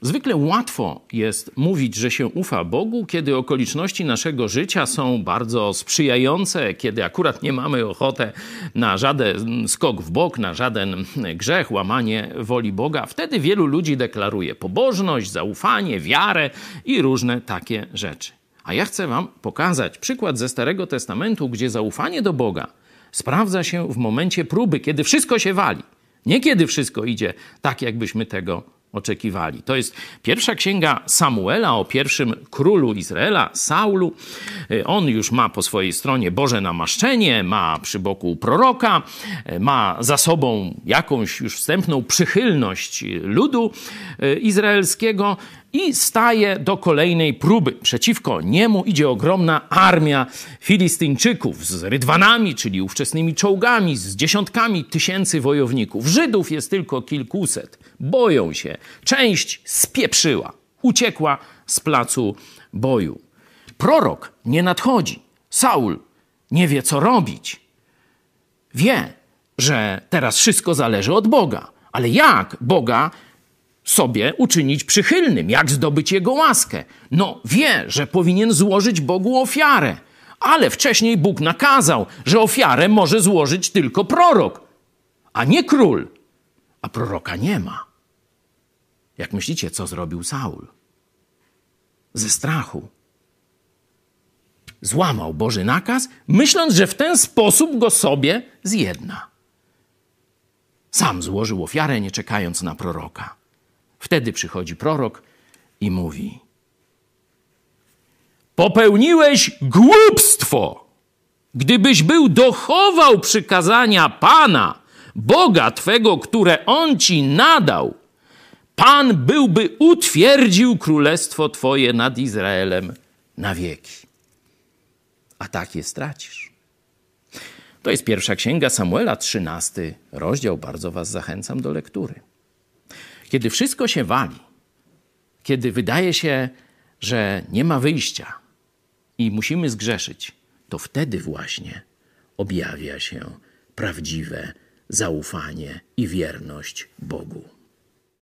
Zwykle łatwo jest mówić, że się ufa Bogu, kiedy okoliczności naszego życia są bardzo sprzyjające, kiedy akurat nie mamy ochoty na żaden skok w bok, na żaden grzech, łamanie woli Boga. Wtedy wielu ludzi deklaruje pobożność, zaufanie, wiarę i różne takie rzeczy. A ja chcę Wam pokazać przykład ze Starego Testamentu, gdzie zaufanie do Boga sprawdza się w momencie próby, kiedy wszystko się wali. Nie kiedy wszystko idzie tak, jakbyśmy tego oczekiwali. To jest pierwsza księga Samuela o pierwszym królu Izraela, Saulu. Y, on już ma po swojej stronie Boże namaszczenie, ma przy boku proroka, y, ma za sobą jakąś już wstępną przychylność ludu y, izraelskiego i staje do kolejnej próby. Przeciwko niemu idzie ogromna armia Filistyńczyków z rydwanami, czyli ówczesnymi czołgami, z dziesiątkami tysięcy wojowników. Żydów jest tylko kilkuset. Boją się. Część spieprzyła, uciekła z placu boju. Prorok nie nadchodzi. Saul nie wie, co robić. Wie, że teraz wszystko zależy od Boga. Ale jak Boga sobie uczynić przychylnym, jak zdobyć Jego łaskę. No, wie, że powinien złożyć Bogu ofiarę, ale wcześniej Bóg nakazał, że ofiarę może złożyć tylko prorok, a nie król, a proroka nie ma. Jak myślicie, co zrobił Saul? Ze strachu. Złamał Boży nakaz, myśląc, że w ten sposób go sobie zjedna. Sam złożył ofiarę, nie czekając na proroka. Wtedy przychodzi prorok i mówi: Popełniłeś głupstwo. Gdybyś był dochował przykazania Pana, Boga Twego, które On ci nadał, Pan byłby utwierdził królestwo Twoje nad Izraelem na wieki. A tak je stracisz. To jest pierwsza księga Samuela, 13 rozdział. Bardzo Was zachęcam do lektury. Kiedy wszystko się wali, kiedy wydaje się, że nie ma wyjścia i musimy zgrzeszyć, to wtedy właśnie objawia się prawdziwe zaufanie i wierność Bogu.